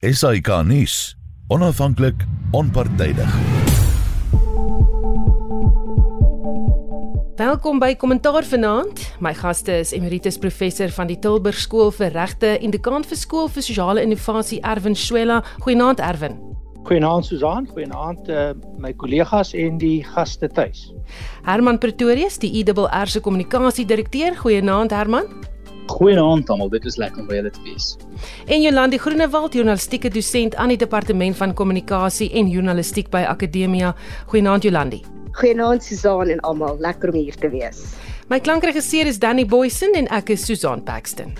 SAK nuus. Onafhanklik, onpartydig. Welkom by Kommentaar vanaand. My gaste is Emeritus Professor van die Tilburg Skool vir Regte en Dekaan vir Skool vir Sosiale Innovasie Erwin Swela. Goeienaand Erwin. Goeienaand Susan, goeienaand uh, my kollegas en die gaste tuis. Herman Pretorius, die IWR se kommunikasie direkteur. Goeienaand Herman. Goeienaand almal, dit is lekker om by julle te wees. En Jolandi Groenewald, journalistieke dosent aan die departement van kommunikasie en journalistiek by Akademia. Goeienaand Jolandi. Goeienaand Susan en almal, lekker om hier te wees. My klankregisseur is Danny Boysen en ek is Susan Paxton.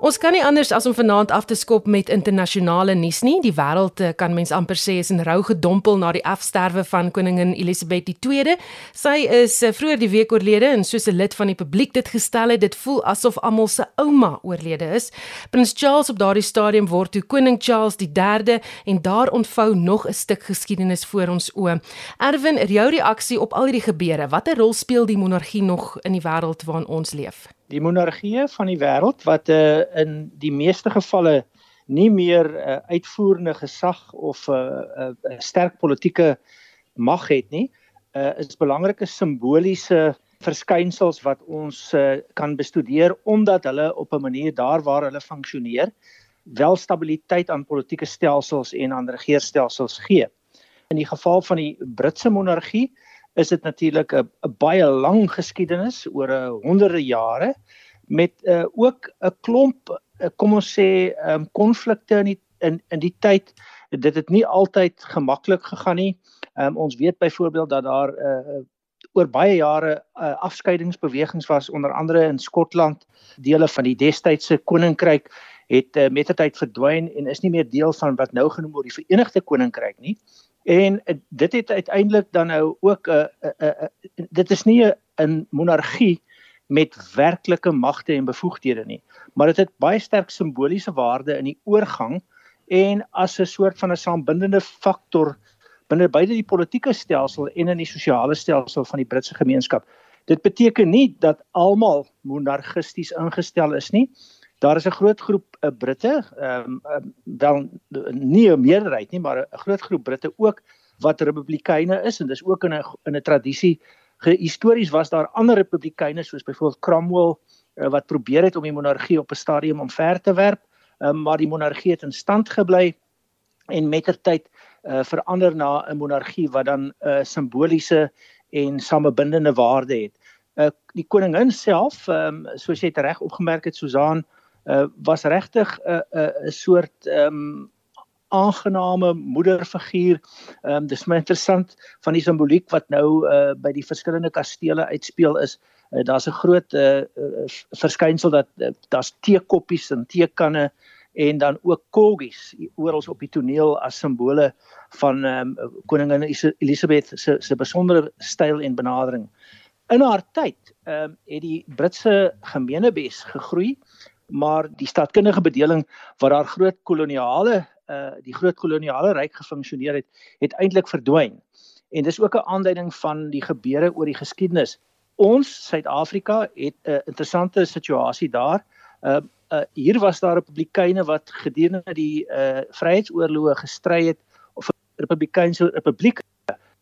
Ons kan nie anders as om vanaand af te skop met internasionale nuus nie. Die wêreld eh, kan mens amper sê is in rou gedompel na die afsterwe van koningin Elisabeth II. Sy is eh, vroeër die week oorlede en soos 'n lid van die publiek dit gestel het, dit voel asof almal se ouma oorlede is. Prins Charles op daardie stadium word toe koning Charles III en daar ontvou nog 'n stuk geskiedenis voor ons oë. Erwin, jou reaksie op al hierdie gebeure, watter rol speel die monargie nog in die wêreld waarin ons leef? Die monargie van die wêreld wat uh, in die meeste gevalle nie meer uh, uitvoerende gesag of 'n uh, uh, sterk politieke mag het nie, uh, is belangrike simboliese verskynsels wat ons uh, kan bestudeer omdat hulle op 'n manier daar waar hulle funksioneer wel stabiliteit aan politieke stelsels en aan regeringsstelsels gee. In die geval van die Britse monargie is dit natuurlik 'n baie lang geskiedenis oor 'n honderde jare met uh, ook 'n klomp uh, kom ons sê um, konflikte in die in in die tyd dit het nie altyd gemaklik gegaan nie. Um, ons weet byvoorbeeld dat daar uh, oor baie jare uh, afskeidingsbewegings was onder andere in Skotland dele van die destydse koninkryk het uh, met tyd verdwyn en is nie meer deel van wat nou genoem word die Verenigde Koninkryk nie. En uh, dit het uiteindelik dan nou ook 'n uh, uh, uh, dit is nie 'n monargie met werklike magte en bevoegdhede nie, maar dit het, baie sterk simboliese waarde in die oorgang en as 'n soort van 'n saambindende faktor binne beide die politieke stelsel en in die sosiale stelsel van die Britse gemeenskap. Dit beteken nie dat almal monargisties ingestel is nie. Daar is 'n groot groep uh, Britte, ehm um, wel nie 'n meerderheid nie, maar 'n groot groep Britte ook wat republikeine is en dis ook in 'n in 'n tradisie histories was daar ander republikeine soos byvoorbeeld Cromwell uh, wat probeer het om die monargie op 'n stadium omver te werp, um, maar die monargie het in stand gebly en mettertyd uh, verander na 'n monargie wat dan 'n uh, simboliese en samebindende waarde het. Uh, die koningin self, um, soos jy reg opgemerk het Susan, uh, was regtig 'n uh, 'n uh, soort um, aangename moederfiguur. Ehm um, dis my interessant van die simboliek wat nou uh by die verskillende kastele uitspeel is. Uh, daar's 'n groot uh, uh verskynsel dat uh, daar's teekoppies en teekanne en dan ook corgis oral op die toneel as simbole van ehm um, koningin Elizabeth se se besondere styl en benadering. In haar tyd ehm um, het die Britse gemeenebes gegroei maar die stadkundige bedeling wat daar groot koloniale uh die groot koloniale ryk gefunksioneer het, het eintlik verdwyn. En dis ook 'n aanduiding van die gebeure oor die geskiedenis. Ons Suid-Afrika het 'n uh, interessante situasie daar. Uh, uh hier was daar republikeine wat gedurende die uh vryheidsoorloë gestry het of 'n republikeinse republiek.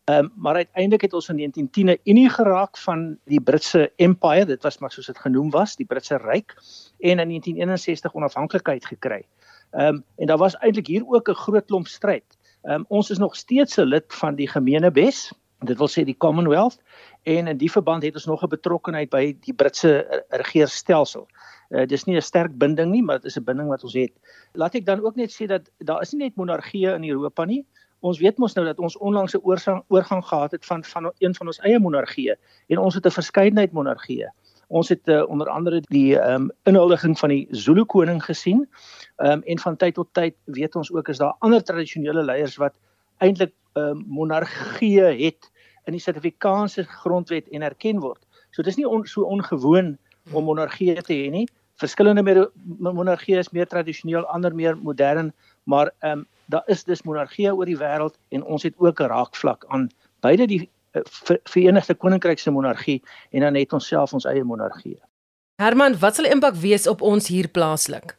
Ehm um, maar uiteindelik het ons in 1910 'n unie geraak van die Britse Empire, dit was maar soos dit genoem was, die Britse ryk en in 1961 onafhanklikheid gekry. Ehm um, en daar was eintlik hier ook 'n groot klomp stryd. Ehm um, ons is nog steeds 'n lid van die Gemeenebes, dit wil sê die Commonwealth en in die verband het ons nog 'n betrokkeheid by die Britse regeringsstelsel. Uh, dis nie 'n sterk binding nie, maar dit is 'n binding wat ons het. Laat ek dan ook net sê dat daar is nie net monargieë in Europa nie. Ons weet mos nou dat ons onlangs 'n oorgang, oorgang gehad het van van een van ons eie monargieë en ons het 'n verskeidenheid monargieë. Ons het uh, onder andere die ehm um, inhuldiging van die Zulu koning gesien. Ehm um, en van tyd tot tyd weet ons ook is daar ander tradisionele leiers wat eintlik ehm um, monargieë het in die Suid-Afrikaanse grondwet en erken word. So dis nie on, so ongewoon om monargieë te hê nie. Verskillende monargieë is meer tradisioneel, ander meer modern, maar ehm um, daar is dis monargieë oor die wêreld en ons het ook 'n raakvlak aan beide die Verenigde Koninkryk se monargie en dan het ons self ons eie monargie. Herman, wat sal die impak wees op ons hier plaaslik?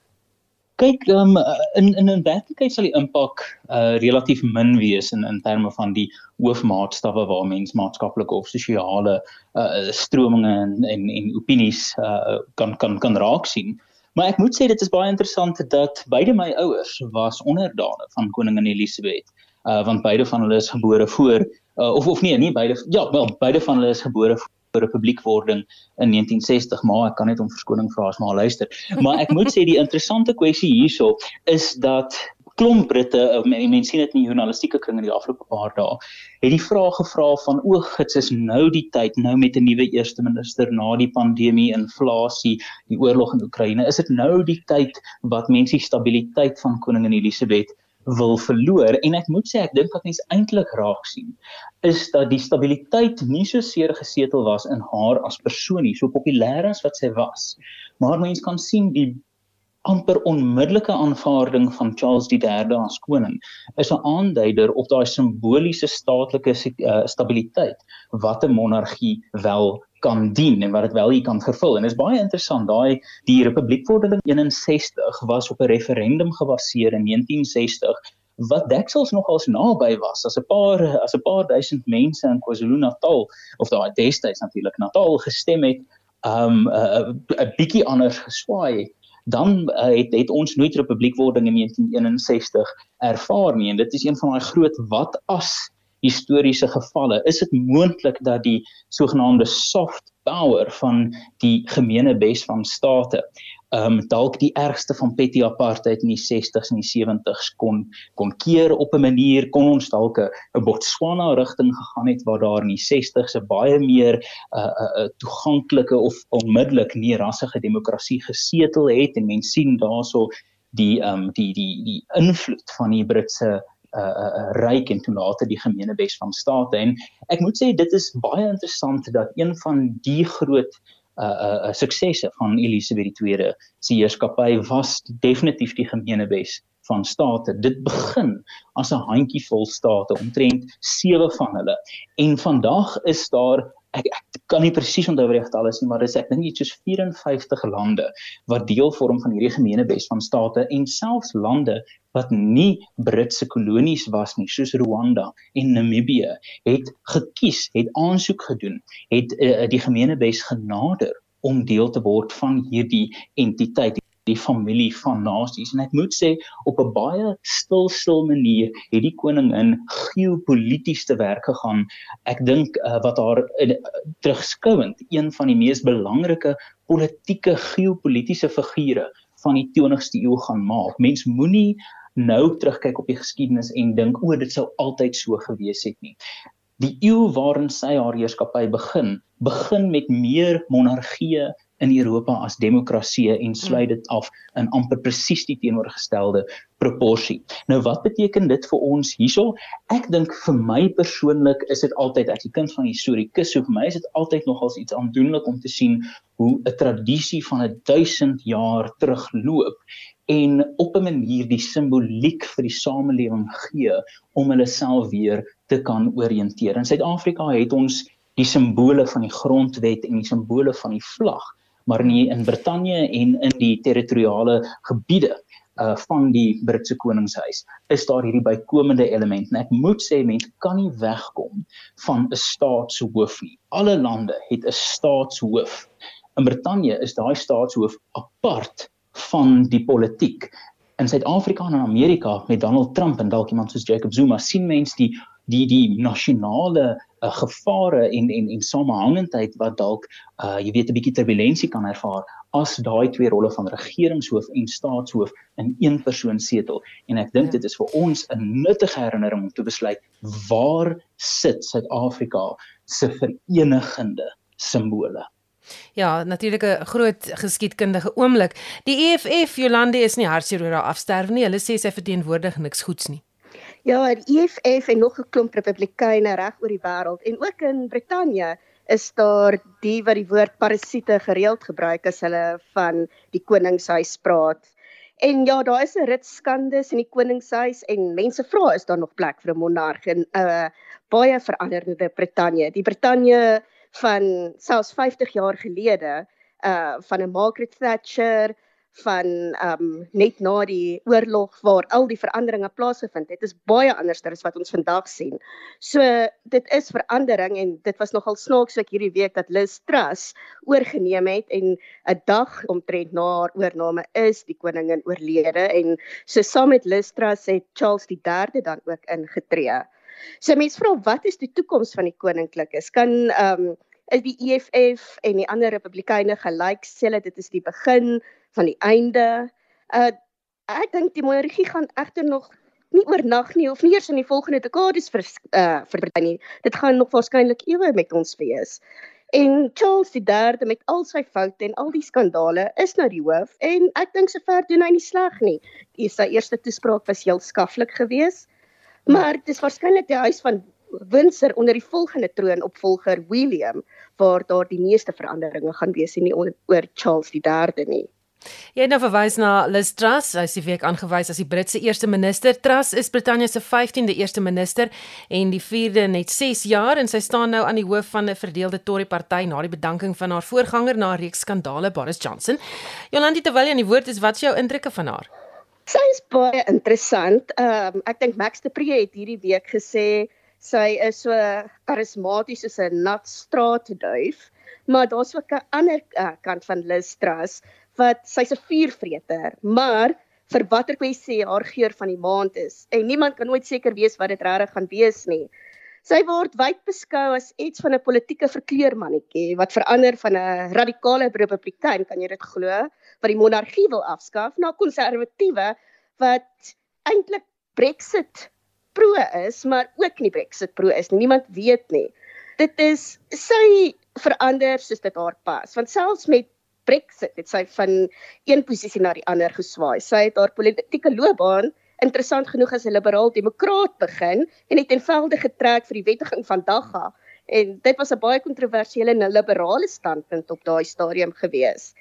Kyk, um, in in 'n werklikheid sal die impak uh relatief min wees in in terme van die hoofmaatstawwe waar mens maatskaplike of sosiale uh strominge en en en opinies uh kan kan kan raak sien. Maar ek moet sê dit is baie interessant dat beide my ouers was onderdane van koningin Elisabeth. Uh want beide van hulle is gebore voor uh, of of nee, nie beide ja, wel beide van hulle is gebore voor republiekwording in 1960 maar ek kan net om verskoning vra as maar luister maar ek moet sê die interessante kwessie hierso is dat klomp Britte mense sien dit in die journalistieke kring in die afgelope paar dae het die vraag gevra van o gits is nou die tyd nou met 'n nuwe eerste minister na die pandemie inflasie die oorlog in Oekraïne is dit nou die tyd wat mense die stabiliteit van koningin Elisabeth wil verloor? En ek moet sê ek dink wat mense eintlik raak sien is dat die stabiliteit nie so seer gesetel was in haar as persoon nie so populêr as wat sy was. Maar mense kan sien die amper onmiddellike aanvaarding van Charles III as koning is 'n aanduider op daai simboliese staatlike uh, stabiliteit wat 'n monargie wel kan dien en wat dit wel hier kan vervul. En dit is baie interessant, daai die Republiekwording 61 was op 'n referendum gebaseer in 1960 wat deksels nogals naby was as 'n paar as 'n paar duisend mense in KwaZulu-Natal of daai destyds natuurlik Natal gestem het um 'n uh, 'n bietjie anders geswaai dan uh, het het ons nooit republiekwording in 1961 ervaar nie. En dit is een van daai groot wat as historiese gevalle. Is dit moontlik dat die sogenaamde soft power van die gemeenebes van state um, dalk die ergste van petty apartheid in die 60s en die 70s kon kon keer op 'n manier kon ons dalk 'n Botswana rigting gegaan het waar daar in die 60s 'n baie meer 'n uh, uh, uh, toeganklike of onmiddellik nie rassige demokrasie gesetel het en mense sien daarso die um, die die die invloed van die Britse uh, uh ryk en toe later die gemeenebes van state en ek moet sê dit is baie interessant dat een van die groot uh uh suksesse van Elisabeth II se heerskappy was definitief die gemeenebes van state. Dit begin as 'n handjievol state, omtrent 7 van hulle. En vandag is daar ek ek kan nie presies onthou wat die getal is nie, maar dis ek dink iets soos 54 lande wat deel vorm van hierdie gemeenebes van state en selfs lande wat nie Britse kolonies was nie, soos Rwanda en Namibië, het gekies, het aansoek gedoen, het uh, die gemeenebes genader om deel te word van hierdie entiteit die familie van nasies en ek moet sê op 'n baie stil stil manier het die koningin geopolities te werk gegaan. Ek dink uh, wat haar uh, terugskouend een van die mees belangrike politieke geopolitiese figure van die 20ste eeu gaan maak. Mens moenie nou terugkyk op die geskiedenis en dink o, dit sou altyd so gewees het nie. Die eeu waarin sy haar heerskappy begin, begin met meer monargie in Europa as demokrasie en sluit dit af in amper presies die teenoorgestelde proporsie. Nou wat beteken dit vir ons hierso? Ek dink vir my persoonlik is dit altyd as 'n kind van historikus, so vir my is dit altyd nogals iets aandoenlik om te sien hoe 'n tradisie van 'n 1000 jaar terugloop en op 'n manier die simboliek vir die samelewing gee om hulle self weer te kan orienteer. In Suid-Afrika het ons die simbole van die grondwet en die simbole van die vlag maar nie in Brittanje en in die territoriale gebiede uh van die Britse koningshuis is daar hierdie bykomende element en ek moet sê mense kan nie wegkom van 'n staatshoof nie. Alle lande het 'n staatshoof. In Brittanje is daai staatshoof apart van die politiek. In Suid-Afrika en in Amerika met Donald Trump en dalk iemand soos Jacob Zuma sien mense die die die nasionale uh, gevare en en en samehangendheid wat dalk uh jy weet 'n bietjie turbulensie kan ervaar as daai twee rolle van regeringshoof en staatshoof in een persoon setel en ek dink ja. dit is vir ons 'n nuttige herinnering om te besluit waar sit Suid-Afrika se verenigende simbole Ja, natuurlik 'n groot geskiedkundige oomblik. Die EFF Jolande is nie hartseer oor haar afsterwe nie. Hulle sê sy verteenwoordig niks goeds nie. Ja, die EFF en nog 'n klomp republikeine reg oor die wêreld en ook in Brittanje is daar die wat die woord parasiete gereeld gebruik as hulle van die koningshuis praat. En ja, daar is 'n rit skandes in die koningshuis en mense vra is daar nog plek vir 'n monarg in 'n uh, baie veranderde Brittanje. Die Brittanje van selfs 50 jaar gelede uh van 'n Margaret Thatcher van ehm um, net na die oorlog waar al die veranderinge plaasgevind het, is baie anders as wat ons vandag sien. So dit is verandering en dit was nogal snaaks ek hierdie week dat Liz Truss oorgeneem het en 'n dag omtrent na haar oorneem is die koningin oorlede en so saam met Liz Truss het Charles III dan ook ingetree. So mense vra wat is die toekoms van die koninklikes? Kan ehm um, is die EFF en die ander republikeine gelyk sê hulle dit is die begin van die einde. Uh ek dink die monargie gaan egter nog nie oornag nie of nie eers in die volgende dekades vir uh verbreek nie. Dit gaan nog waarskynlik ewe met ons wees. En Charles III met al sy foute en al die skandale is nou die hoof en ek dink sover doen hy nie sleg nie. Die sy eerste toespraak was heel skaflik geweest. Maar dit is waarskynlik die huis van Windsor onder die volgende troonopvolger William waar daar die meeste veranderinge gaan wees en nie oor Charles III nie. Jy het nou verwys na Liz Truss, sy is die week aangewys as die Britse eerste minister. Truss is Brittanje se 15de eerste minister en die 4de net 6 jaar en sy staan nou aan die hoof van 'n verdeelde Tory party na die bedanking van haar voorganger na 'n reeks skandale Boris Johnson. Jolandi terwyl jy aan die woord is, wat is jou indrukke van haar? Sy is baie interessant. Ehm um, ek dink Max de Pre het hierdie week gesê sy is so karismaties soos 'n nat straatduif, maar daar's ook 'n ander uh, kant van Liz Truss wat sy's 'n vuurvreter, maar vir watter kwessie haar geur van die maand is en niemand kan nooit seker wees wat dit regtig gaan wees nie. Sy word wyd beskou as iets van 'n politieke verkleurmannetjie wat verander van 'n radikale republikein, kan jy dit glo, wat die monargie wil afskaaf na konservatiewe wat eintlik Brexit pro is, maar ook nie Brexit pro is nie. Niemand weet nie. Dit is sy verander soos dit haar pas, want selfs met Brexit het sy van een posisie na die ander geswaai. Sy het haar politieke loopbaan interessant genoeg as 'n liberaal demokraat begin en het eenvoudig getrek vir die wettiging van Dagga en dit was 'n baie kontroversiële liberale standpunt op daai stadium gewees.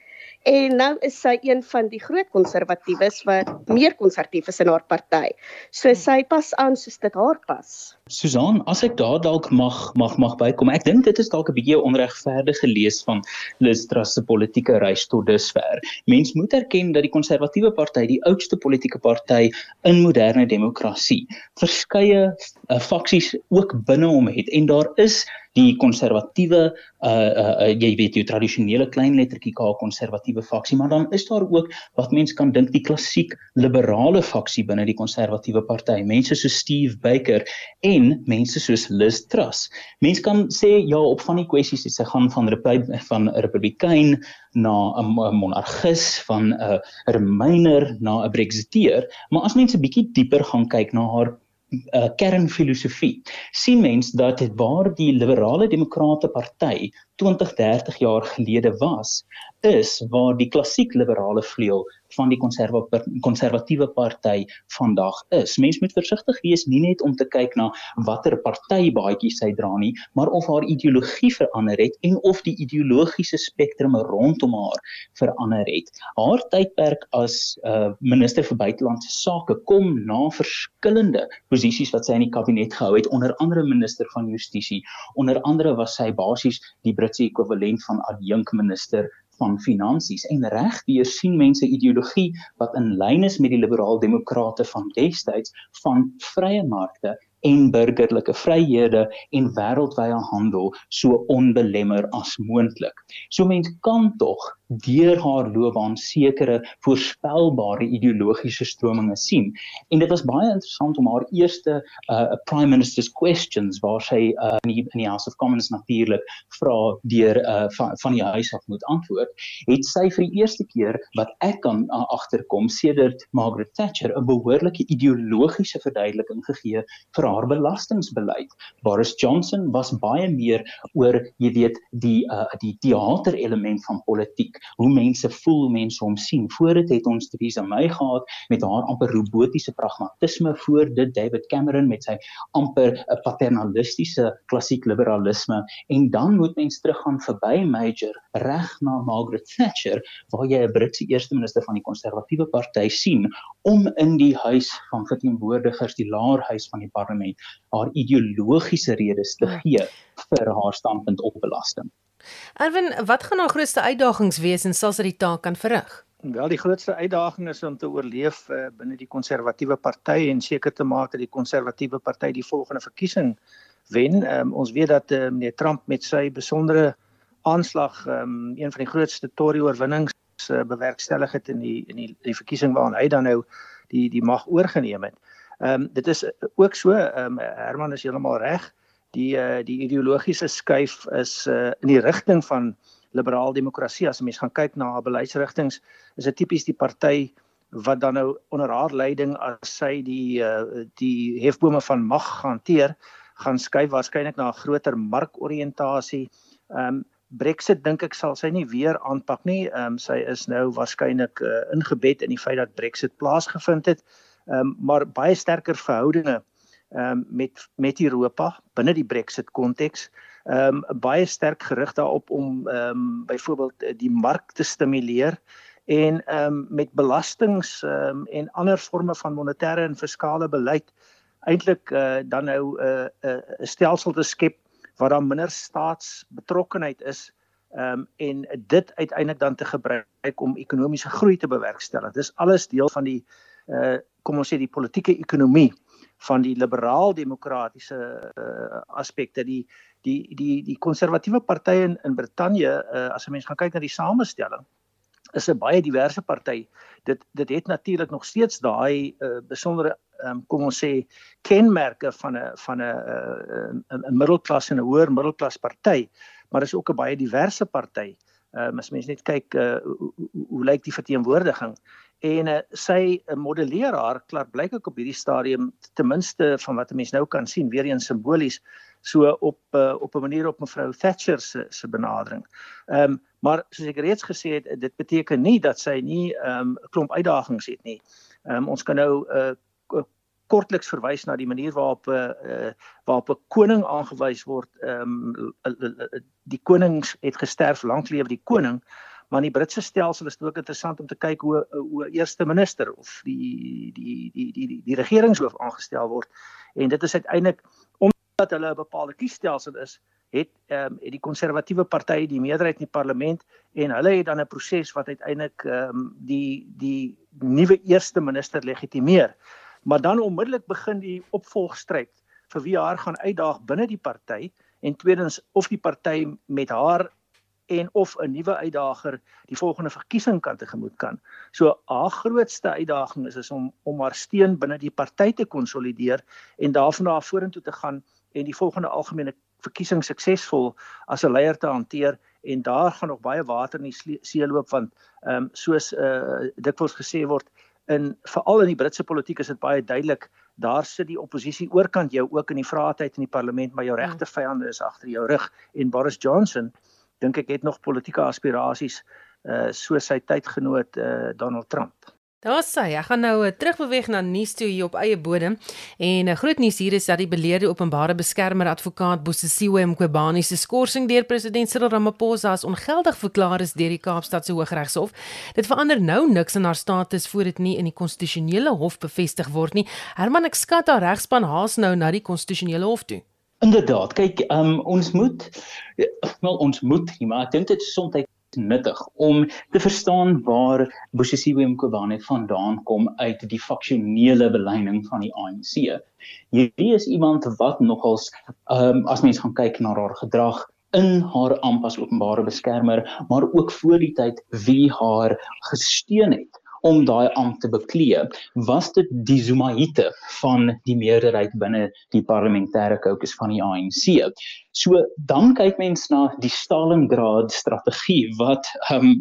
En nou is sy een van die groot konservatiewes wat meer konservatief is in haar party. So sy pas aan soos dit haar pas. Susan, as ek daar dalk mag mag mag bykom. Ek dink dit is dalk 'n bietjie onregverdige lees van Truss se politieke reis tot dusver. Mens moet erken dat die konservatiewe party die oudste politieke party in moderne demokrasie verskeie uh, faksies ook binne hom het en daar is die konservatiewe uh, uh uh jy weet jou tradisionele klein lettertjie K konservatiewe faksie maar dan is daar ook wat mense kan dink die klassiek liberale faksie binne die konservatiewe party. Mense soos Steve Baker en mense soos Liz Truss. Mense kan sê ja op van die kwessies dit se gaan van van 'n republikein na 'n monargus van 'n remainer na 'n brexiteer maar as mense bietjie dieper gaan kyk na haar uh, kernfilosofie. Sien mens dat dit waar die liberale demokrate party 20 30 jaar gelede was is waar die klassiek liberale vleuel van die konservatiewe party vandag is. Mens moet versigtig wees nie net om te kyk na watter partybaadjie sy dra nie, maar of haar ideologie verander het en of die ideologiese spektrum rondom haar verander het. Haar tydperk as uh, minister vir buitelandse sake kom na verskillende posisies wat sy in die kabinet gehou het, onder andere minister van justisie. Onder andere was sy basies die Britse ekwivalent van adjunk minister van finansies en regdeur sien mense ideologie wat in lyn is met die liberaal demokrate van destyds van vrye markte en burgerlike vryhede en wêreldwye handel so onbelemmer as moontlik. So mense kan tog deur haar loopbaan sekere voorspelbare ideologiese strominge sien. En dit was baie interessant om haar eerste uh prime minister's questions waar sy uh in die, in die House of Commons natuurlik vra deur uh van, van die huis af moet antwoord, het sy vir die eerste keer wat ek kan uh, agterkom sedert Margaret Thatcher 'n behoorlike ideologiese verduideliking gegee vir haar belastingbeleid. Boris Johnson was baie meer oor jy weet die uh die teater element van politiek hoe mense voel, hoe mense hom sien. Voor dit het ons Theresa May gehad met haar amper robotiese pragmatisme voor dit David Cameron met sy amper 'n eh, paternalistiese klassiek liberalisme en dan moet mens teruggaan verby Major reg na Margaret Thatcher waar jy 'n Britse eerste minister van die konservatiewe party sien om in die huis van verteenwoordigers die laerhuis van die parlement haar ideologiese redes te gee vir haar standpunt op belasting. Erwin, wat gaan haar grootste uitdagings wees en sal sy die taak kan verrig? Wel die grootste uitdaging is om te oorleef uh, binne die konservatiewe party en seker te maak dat die konservatiewe party die volgende verkiesing wen. Um, ons weet dat uh, meneer Trump met sy besondere aanslag um, een van die grootste Tory oorwinnings uh, bewerkstellig het in die in die, die verkiesing waarna hy dan nou die die mag oorgeneem het. Ehm um, dit is ook so ehm um, Herman is heeltemal reg. Die uh, die ideologiese skuif is uh, in die rigting van liberaal demokrasie as mens gaan kyk na haar beleidsrigtinge is dit tipies die party wat dan nou onder haar leiding as sy die uh, die hefbome van mag hanteer gaan skuif waarskynlik na 'n groter markoriëntasie. Ehm um, Brexit dink ek sal sy nie weer aanpak nie. Ehm um, sy is nou waarskynlik uh, ingebed in die feit dat Brexit plaasgevind het. Ehm um, maar baie sterker verhoudinge ehm um, met met Europa binne die Brexit konteks ehm um, baie sterk gerig daarop om ehm um, byvoorbeeld eh, die mark te stimuleer en ehm um, met belastings ehm um, en ander forme van monetêre en fiskale beleid eintlik uh, dan nou 'n uh, 'n uh, stelsel te skep waar daar minder staatsbetrokkenheid is ehm um, en dit uiteindelik dan te gebruik om ekonomiese groei te bewerkstellig. Dis alles deel van die uh kom ons sê die politieke ekonomie van die liberaal demokratiese uh, aspekte die die die die konservatiewe partye in, in Brittanje uh, as 'n mens gaan kyk na die samestelling is 'n baie diverse party. Dit dit het natuurlik nog steeds daai uh, besondere um, kom ons sê kenmerke van 'n van 'n 'n middelklas en 'n hoër middelklas party maar is ook 'n baie diverse party. Um, as mens net kyk uh, hoe, hoe, hoe lyk die verteenwoordiging en uh, sy modelleer haar klaar blyk ek op hierdie stadium ten minste van wat 'n mens nou kan sien weer eens simbolies so op uh, op 'n manier op mevrou Thatcher se se benadering. Ehm um, maar soos ek reeds gesê het dit beteken nie dat sy nie ehm um, 'n klomp uitdagings het nie. Ehm um, ons kan nou uh, kortliks verwys na die manier waarop 'n uh, waarop 'n koning aangewys word. Ehm um, die konings het gesterf, lank lewe die koning. Maar in die Britse stelsel is dit ook interessant om te kyk hoe hoe eerste minister of die die die die die, die regeringshoof aangestel word. En dit is uiteindelik omdat hulle 'n bepaalde kiesstelsel is, het ehm um, het die konservatiewe party die meerderheid in die parlement en hulle het dan 'n proses wat uiteindelik ehm um, die die nuwe eerste minister legitimeer maar dan onmiddellik begin die opvolgstryd vir wie haar gaan uitdaag binne die party en tweedens of die party met haar en of 'n nuwe uitdager die volgende verkiesing kan tegemoet kan. So haar grootste uitdaging is is om om haar steun binne die party te konsolideer en daarvan na vorentoe te gaan en die volgende algemene verkiesing suksesvol as 'n leier te hanteer en daar gaan nog baie water in die see loop want ehm um, soos uh, dikwels gesê word in veral in die Britse politiek is dit baie duidelik daar sit die oppositie oorkant jou ook in die vraatyd in die parlement maar jou ja. regte vyande is agter jou rug en Boris Johnson dink ek het nog politieke aspirasies uh soos sy tydgenoot uh Donald Trump. Daar sê hy, ek gaan nou eh, terugbeweeg na nuus toe hier op eie bodem en 'n groot nuus hier is dat die beleerde openbare beskermer advokaat Bosisiwe Mqobani se skorsing deur president Cyril Ramaphosa as ongeldig verklaar is deur die Kaapstadse Hooggeregshof. Dit verander nou niks in haar status voor dit nie in die konstitusionele hof bevestig word nie. Herman ek skat haar regspan haas nou na die konstitusionele hof toe. Inderdaad, kyk, um, ons moet wel ons moet, maar ek dink dit is soms nuttig om te verstaan waar Bosisiwe Mkhwebane vandaan kom uit die faksionele beleiding van die ANC. Hierdie is iemand wat nogals um, as mens gaan kyk na haar gedrag in haar amp as openbare beskermer, maar ook voor die tyd wie haar gesteun het om daai ampt te beklee, was dit die Zumaite van die meerderheid binne die parlementêre kokes van die ANC. So dan kyk mens na die Stalingrad strategie wat um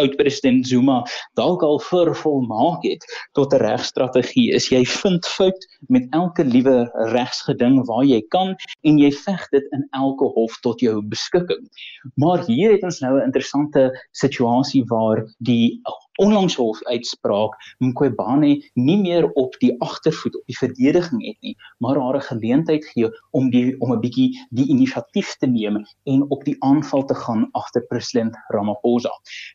oud-president Zuma dalk al vervolmaak het tot 'n regstrategie. Is jy vind fout met elke liewe regsgeding waar jy kan en jy veg dit in elke hof tot jou beskikking. Maar hier het ons nou 'n interessante situasie waar die onlangs hof uitspraak Mqobane nie meer op die agtervoet op die verdediging het nie, maar haar 'n geleentheid gee om die om 'n bietjie die inisiatief te neem en op die aanval te gaan agter president Ramaphosa.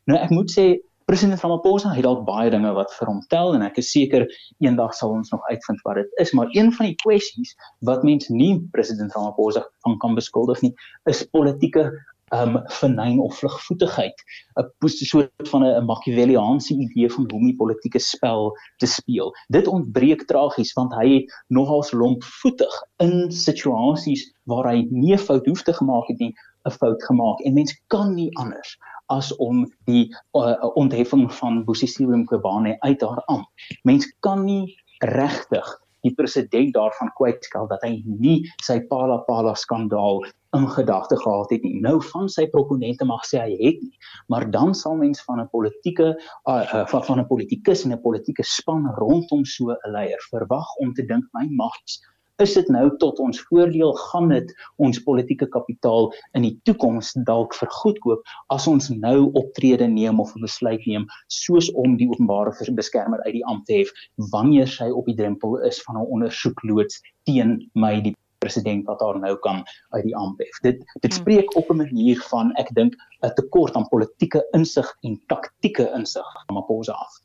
Nou ek moet sê president Ramaphosa het dalk baie dinge wat vir hom tel en ek is seker eendag sal ons nog uitvind wat dit is, maar een van die kwessies wat mense nie president Ramaphosa van kan beskuldig nie, is politieke um vernyn of vlugvoetigheid 'n soort van 'n Machiavelliaanse idee van hoe om die politieke spel te speel. Dit ontbreek tragies want hy het nogals lompvoetig in situasies waar hy nie 'n fout hoef te gemaak het nie, 'n fout gemaak en mens kan nie anders as om die uh, ontheffing van Bosisiwe Mkhwebane uit haar amp. Mens kan nie regtig die president daarvan kwytskel dat hy nie sy Pala Pala skandaal in gedagte gehad het nie. Nou van sy proponente mag sê hy het nie, maar dan sal mens van 'n politieke uh, uh, van van 'n politikus en 'n politieke span rondom so 'n leier verwag om te dink my mags is dit nou tot ons voordeel gaan dit ons politieke kapitaal in die toekoms dalk vergoedkoop as ons nou optrede neem of 'n besluit neem soos om die openbare beskermer uit die ampt te hef wanneer sy op die drempel is van 'n ondersoek loods teen my die president wat daar nou kan uit die amp hef. Dit dit hmm. spreek op 'n manier van ek dink 'n tekort aan politieke insig en taktiese insig van Maposa af.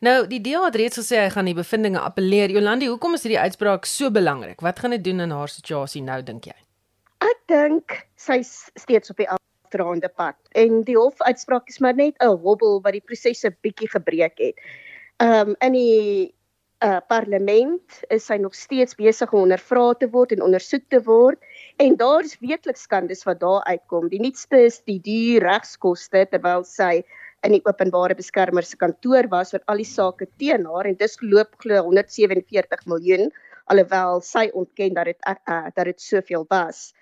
Nou, die DA het reeds gesê hy gaan die bevindinge appeleer. Jolandi, hoekom is hierdie uitspraak so belangrik? Wat gaan dit doen in haar situasie nou dink jy? Ek dink sy's steeds op die afdraande pad en die hofuitspraak is maar net 'n hobbel wat die prosesse bietjie gebreek het. Ehm um, in die uh, parlement is hy nog steeds besig om ondervra te word en ondersoek te word en daar is weekliks skandes wat daar uitkom. Die nuutste is die duur regskoste terwyl sy in die openbare beskermer se kantoor was wat al die sake teen haar en dis geloop glo 147 miljoen alhoewel sy ontken dat dit uh, dat dit soveel was.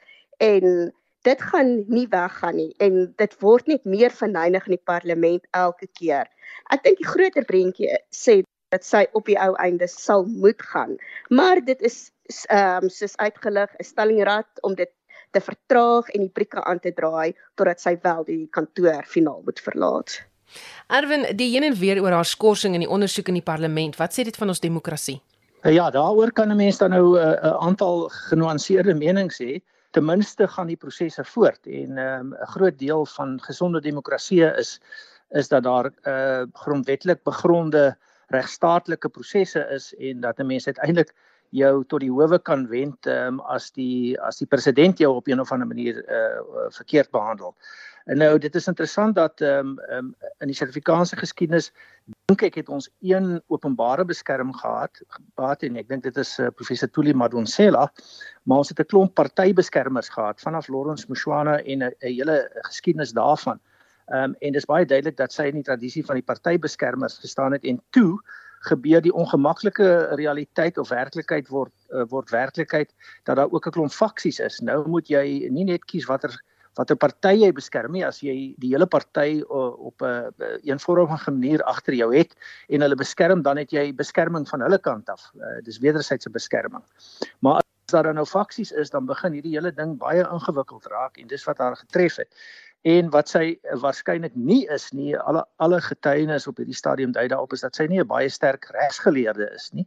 En dit gaan nie weggaan nie en dit word net meer verneig in die parlement elke keer. Ek dink die groter prentjie sê dat sy op die ou einde sal moet gaan. Maar dit is ehm um, soos uitgelig 'n stellingrad om dit te vertraag en die brieke aan te draai totdat sy wel die kantoor finaal moet verlaat. Erwin, die een en weer oor haar skorsing in die ondersoek in die parlement, wat sê dit van ons demokrasie? Eh, ja, daaroor kan 'n mens dan nou eh, 'n uh, aantal genuanceerde menings hê. Ten minste gaan die prosesse voort en ehm, 'n um, groot deel van gesonde demokrasie is is dat daar 'n uh, grondwetlik begronde regstaatlike prosesse is en dat 'n mens uiteindelik jou tot die howe kan wend um, as die as die president jou op 'n of ander manier uh, verkeerd behandel. En nou dit is interessant dat ehm um, um, in die Suid-Afrikaanse geskiedenis dink ek het ons een openbare beskerm gehad, gehad en ek dink dit is uh, professor Tuli Madonsela, maar ons het 'n klomp partybeskermers gehad vanaf Lawrence Mushwana en 'n hele geskiedenis daarvan. Ehm um, en dis baie duidelik dat sy in die tradisie van die partybeskermers gestaan het en toe gebeur die ongemaklike realiteit of werklikheid word uh, word werklikheid dat daar ook 'n klomp faksies is. Nou moet jy nie net kies watter watter party jy beskerm nie as jy die hele party uh, op 'n uh, eenvormige manier agter jou het en hulle beskerm dan het jy beskerming van hulle kant af. Uh, dis wederwysige beskerming. Maar as daar nou faksies is, dan begin hierdie hele ding baie ingewikkeld raak en dis wat haar getref het en wat sy waarskynlik nie is nie alle alle getuienis op hierdie stadium dui daarop is dat sy nie 'n baie sterk regsgeleerde is nie.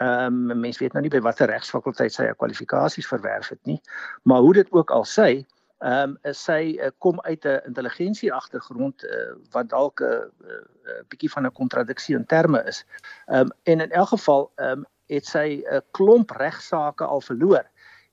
Ehm um, mense weet nou nie by watter regsfakulteit sy haar kwalifikasies verwerf het nie, maar hoe dit ook al sê, ehm um, sy uh, kom uit 'n intelligensie agtergrond uh, wat dalk 'n uh, uh, bietjie van 'n kontradiksie in terme is. Ehm um, en in elk geval ehm um, het sy 'n uh, klomp regsaake al verloor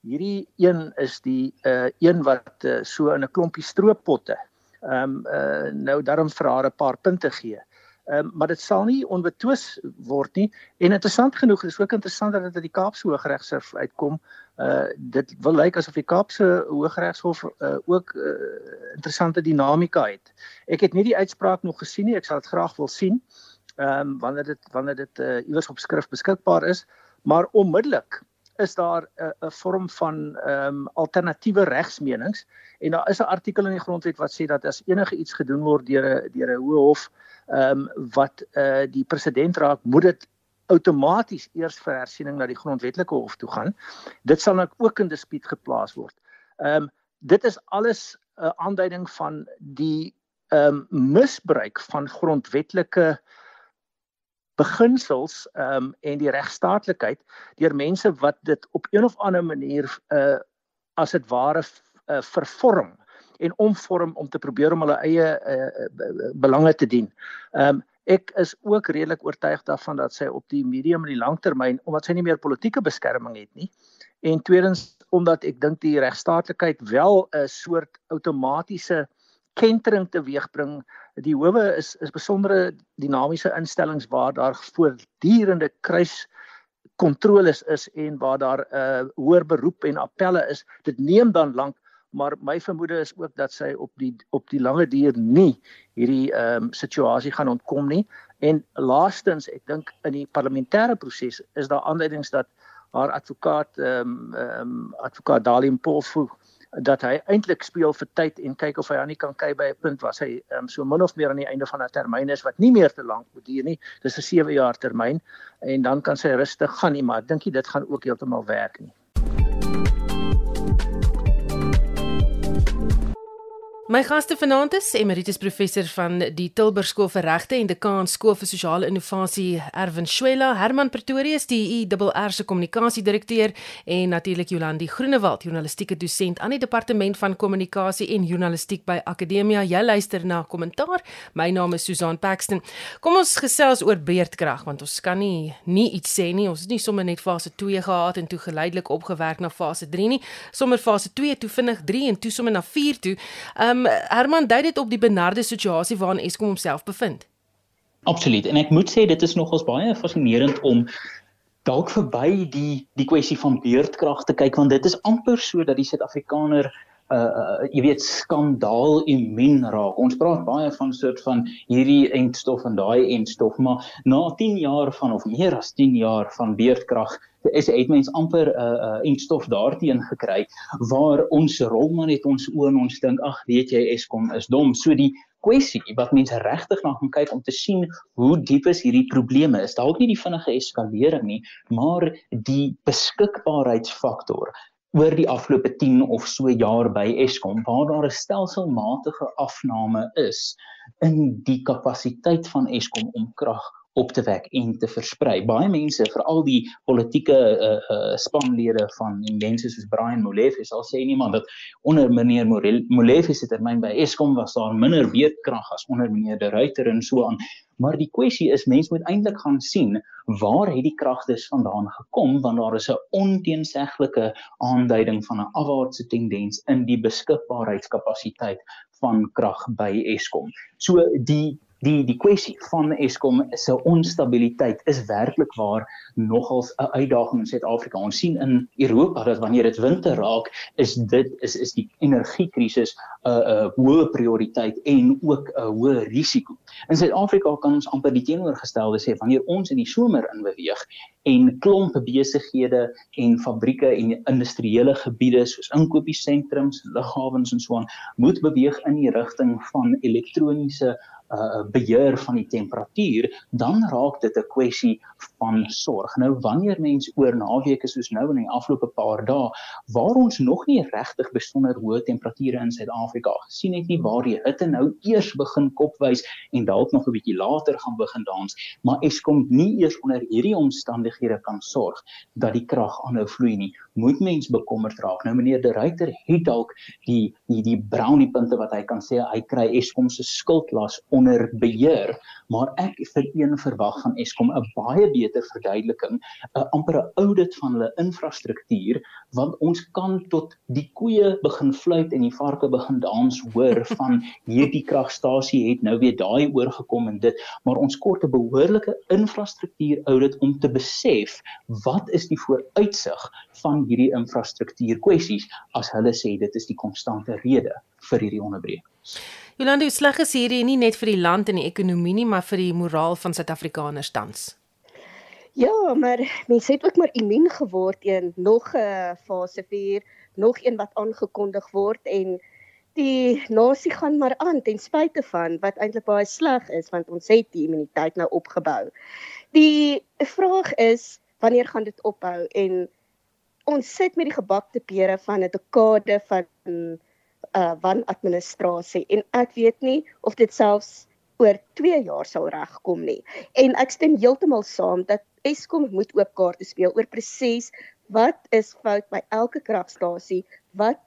hierdie een is die uh een wat uh, so in 'n klompie strooppotte ehm um, uh nou daarom vir haar 'n paar punte gee. Ehm um, maar dit sal nie onbetwis word nie en interessant genoeg is ook interessant dat dit uit die Kaapse Hooggeregshof uitkom. Uh dit wil lyk asof die Kaapse Hooggeregshof uh ook uh, interessante dinamika het. Ek het nie die uitspraak nog gesien nie, ek sal dit graag wil sien. Ehm um, wanneer dit wanneer dit uh iewers op skrif beskikbaar is, maar onmiddellik is daar 'n 'n vorm van ehm um, alternatiewe regsmenings en daar is 'n artikel in die grondwet wat sê dat as enige iets gedoen word deur 'n deur 'n hoë hof ehm um, wat uh, die president raak, moet dit outomaties eers vir hersiening na die grondwetlike hof toe gaan. Dit sal nou ook in dispuut geplaas word. Ehm um, dit is alles 'n uh, aanduiding van die ehm um, misbruik van grondwetlike beginsels ehm um, en die regstaatlikheid deur mense wat dit op een of ander manier uh as dit ware uh, vervorm en omvorm om te probeer om hulle eie uh, belange te dien. Ehm um, ek is ook redelik oortuig daarvan dat sy op die medium en die langtermyn omdat sy nie meer politieke beskerming het nie en tweedens omdat ek dink die regstaatlikheid wel 'n soort outomatiese kentering teweegbring. Die howe is is besondere dinamiese instellings waar daar voortdurende kruis kontroles is en waar daar 'n uh, hoër beroep en appelle is. Dit neem dan lank, maar my vermoede is ook dat sy op die op die lange duur nie hierdie ehm um, situasie gaan ontkom nie. En laastens, ek dink in die parlementêre proses is daar aanduidings dat haar advokaat ehm um, ehm um, advokaat Dalim Polfu dat hy eintlik speel vir tyd en kyk of hy aan nie kan kyk by 'n punt waar hy um, so min of meer aan die einde van 'n termyn is wat nie meer te lank moet duur nie. Dis 'n 7 jaar termyn en dan kan sy rustig gaan nie, maar ek dink dit gaan ook heeltemal werk nie. My gaste vanaand is emeritus professor van die Tilburg Skool vir Regte en dekaan Skool vir Sosiale Innovasie Erwin Schwela, Herman Pretorius die IRR se kommunikasiedirekteur en natuurlik Jolandi Groenewald, journalistieke dosent aan die departement van kommunikasie en journalistiek by Akademia. Jy luister na kommentaar. My naam is Susan Paxton. Kom ons gesels oor beerdkrag want ons kan nie nie iets sê nie. Ons het nie sommer net fase 2 gehad en toe geleidelik opgewerk na fase 3 nie. Sommer fase 2 toe vinnig 3 en toe sommer na 4 toe. Um, um, Herman dui dit op die benarde situasie waarin Eskom homself bevind. Absoluut. En ek moet sê dit is nogals baie fascinerend om dalk verby die die kwessie van beurtkrag te kyk want dit is amper so dat die Suid-Afrikaner uh, jy weet skandaal immuun raak. Ons praat baie van soort van hierdie entstof en daai entstof, maar na 10 jaar van of meer as 10 jaar van beurtkrag is het mens amper 'n uh, uh, entstof daarteen gekry waar ons rol maar net ons oë en ons dink ag weet jy Eskom is dom. So die kwessie wat mense regtig na gaan kyk om te sien hoe diep is hierdie probleme is dalk nie die vinnige eskalering nie maar die beskikbaarheidsfaktor oor die afgelope 10 of so jaar by Eskom waar daar 'n stelselmatige afname is in die kapasiteit van Eskom om krag op te wek en te versprei. Baie mense, veral die politieke uh, uh, spanlede van mense soos Brian Molefe sal sê nie man dat onder meneer Molefe se termyn by Eskom was daar minder weerkrag as onder meneer De Ruyter en so aan. Maar die kwessie is mense moet eintlik gaan sien waar het die kragtes vandaan gekom want daar is 'n onteenseglike aanduiding van 'n afwaartse tendens in die beskikbaarheidskapasiteit van krag by Eskom. So die die die kwessie van Eskom se onstabiliteit is werklik waar nogals 'n uitdaging in Suid-Afrika. Ons sien in Europa dat wanneer dit winter raak, is dit is is die energiekrisis 'n uh, 'n uh, hoë prioriteit en ook 'n uh, hoë risiko. In Suid-Afrika kan ons amper die teenoorgestelde sê wanneer ons in die somer inbeweeg en klomp besighede en fabrieke en industriële gebiede soos inkopiesentrums, lughawens en so aan moet beweeg in die rigting van elektroniese uh beheer van die temperatuur, dan raak dit 'n kwessie van sorg. Nou wanneer mens oor naweke soos nou in die afgelope paar dae waar ons nog nie regtig besonder hoë temperature in Suid-Afrika gesien het nie, waar die hitte nou eers begin kopwys en dalk nog 'n bietjie later gaan begin dans, maar Eskom nie eers onder hierdie omstandighede kan sorg dat die krag aanhou vloei nie, moet mens bekommerd raak. Nou meneer De Ruyter het dalk die die die brownie punte wat hy kan sê hy kry Eskom se skuldlas onder beheer, maar ek vir een verwag van Eskom 'n baie beter verduideliking, 'n amper 'n audit van hulle infrastruktuur, want ons kan tot die koeie begin fluit en die varke begin dans hoor van hierdie kragstasie het nou weer daai oorgekom en dit, maar ons kort 'n behoorlike infrastruktuur audit om te besef wat is die vooruitsig van hierdie infrastruktuur kwessies as hulle sê dit is die konstante rede vir hierdie onderbrekings. Jolande, hoe sleg is hierdie nie net vir die land en die ekonomie nie, maar vir die moraal van Suid-Afrikaners tans? Ja, maar mense het ook maar immuun geword teen nog 'n fase 4, nog een wat aangekondig word en die nasie gaan maar aan ten spyte van wat eintlik baie sleg is want ons het die immuniteit nou opgebou. Die vraag is wanneer gaan dit ophou en ons sit met die gebakte pere van 'n dekade van uh wanadministrasie en ek weet nie of dit selfs oor 2 jaar sal regkom nie. En ek stem heeltemal saam dat Eskom moet oop kaarte speel oor presies wat is fout by elke kragstasie, wat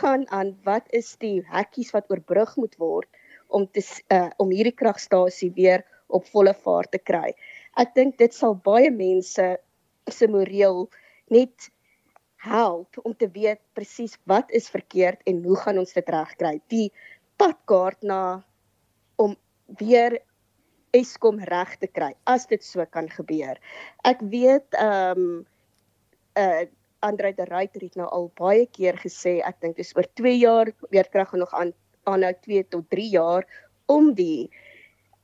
gaan aan, wat is die hekkies wat oorbrug moet word om te uh om hierdie kragstasie weer op volle vaart te kry. Ek dink dit sal baie mense se moreel net help om te weet presies wat is verkeerd en hoe gaan ons dit regkry. Die padkaart na om weer Eskom reg te kry as dit so kan gebeur. Ek weet ehm um, uh Andre de Ruyter het nou al baie keer gesê ek dink dis oor 2 jaar weerkrag gaan nog aan aanhou 2 tot 3 jaar om die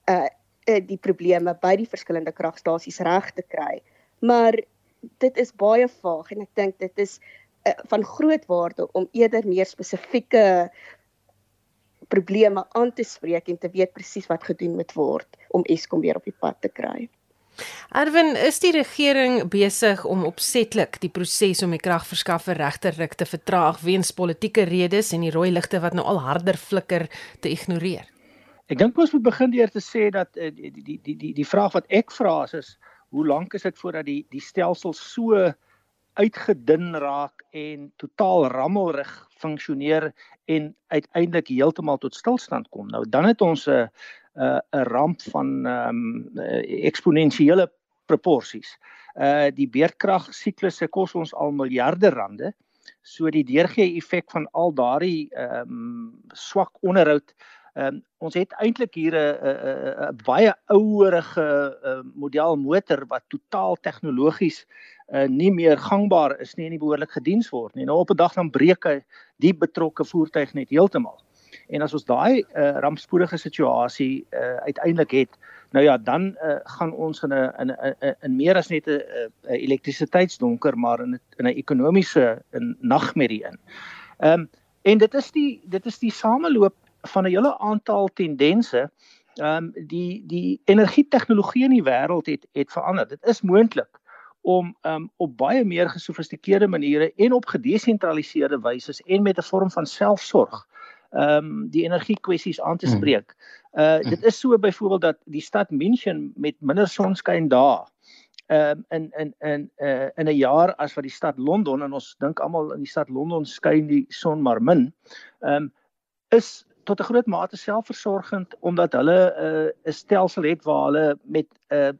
uh die probleme by die verskillende kragstasies reg te kry. Maar dit is baie vaag en ek dink dit is uh, van groot waarde om eerder meer spesifieke probleme aan te spreek en te weet presies wat gedoen moet word om Eskom weer op die pad te kry. Erwin, is die regering besig om opsetlik die proses om die kragverskaffer regterlik te vertraag weens politieke redes en die rooi ligte wat nou al harder flikker te ignoreer? Ek dink ons moet begin deur te sê dat uh, die, die die die die vraag wat ek vra is hoe lank is dit voordat die die stelsel so uitgedun raak en totaal rammelrig funksioneer en uiteindelik heeltemal tot stilstand kom. Nou dan het ons 'n 'n ramp van ehm um, eksponensiële proporsies. Uh die beerdkrag siklusse kos ons al miljarde rande. So die deurgee effek van al daardie ehm um, swak onderhoud Ehm um, ons het eintlik hier 'n 'n baie ouerige uh, model motor wat totaal tegnologies uh, nie meer gangbaar is nie en nie behoorlik gediens word nie. Nou op 'n dag dan breek hy die betrokke voertuig net heeltemal. En as ons daai uh, rampspoedige situasie uh, uiteindelik het, nou ja, dan uh, gaan ons in 'n in 'n in meer as net 'n elektrisiteitsdonker, maar in 'n in 'n ekonomiese nagmerrie in. Ehm um, en dit is die dit is die sameloop van 'n hele aantal tendense. Ehm um, die die energietegnologie in die wêreld het het verander. Dit is moontlik om um, op baie meer gesofistikeerde maniere en op gedesentraliseerde wyse en met 'n vorm van selfsorg ehm um, die energiekwessies aan te hmm. spreek. Uh dit is so byvoorbeeld dat die stad München met minder sonskyn dae ehm um, in in in uh in 'n jaar as wat die stad Londen en ons dink almal in die stad Londen skyn die son maar min. Ehm um, is tot 'n groot mate selfversorgend omdat hulle 'n uh, stelsel het waar hulle met 'n uh,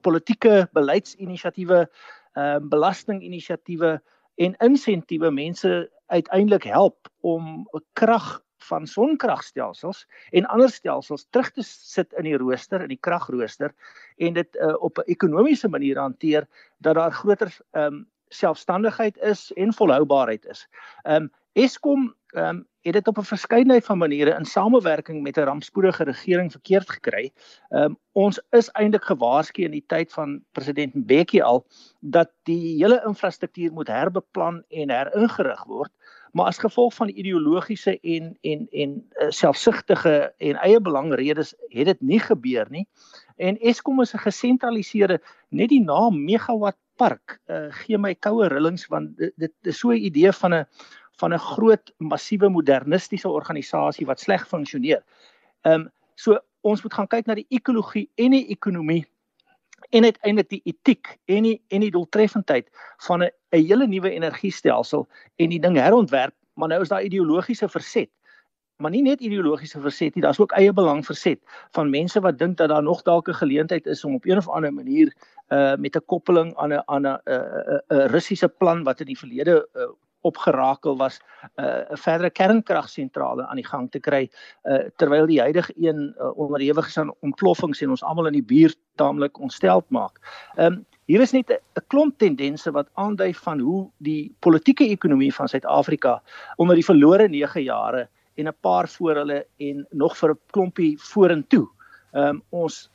politieke beleidsinisiatiewe, ehm uh, belastinginisiatiewe en insentiewe mense uiteindelik help om krag van sonkragstelsels en ander stelsels terug te sit in die rooster in die kragrooster en dit uh, op 'n ekonomiese manier hanteer dat daar groter ehm um, selfstandigheid is en volhoubaarheid is. Ehm um, Eskom ehm um, het dit op 'n verskeidenheid van maniere in samewerking met 'n rampspoedige regering verkeerd gekry. Ehm um, ons is eintlik gewaarsku in die tyd van president Mbeki al dat die hele infrastruktuur moet herbeplan en heringerig word, maar as gevolg van ideologiese en en en uh, selfsugtige en eie belangredes het dit nie gebeur nie. En Eskom is 'n gesentraliseerde net die naam megawatt park uh, gee my koue rillings want dit, dit is so 'n idee van 'n van 'n groot massiewe modernistiese organisasie wat sleg funksioneer. Ehm um, so ons moet gaan kyk na die ekologie en die ekonomie en uiteindelik die etiek en die en die doeltreffendheid van 'n 'n hele nuwe energiestelsel en die ding herontwerp, maar nou is daar ideologiese verset. Maar nie net ideologiese verset nie, daar's ook eie belang verset van mense wat dink dat daar nog dalk 'n geleentheid is om op een of ander manier uh met 'n koppeling aan 'n aan 'n 'n Russiese plan wat in die verlede uh, opgerakel was 'n uh, verdere kernkragsentrale aan die gang te kry uh, terwyl die huidige een uh, onderhewig is aan ontploffings en ons almal in die buurt taamlik ontsteld maak. Ehm um, hier is net 'n klomp tendense wat aandui van hoe die politieke ekonomie van Suid-Afrika onder die verlore 9 jare en 'n paar voor hulle en nog vir 'n klompie vorentoe ehm um, ons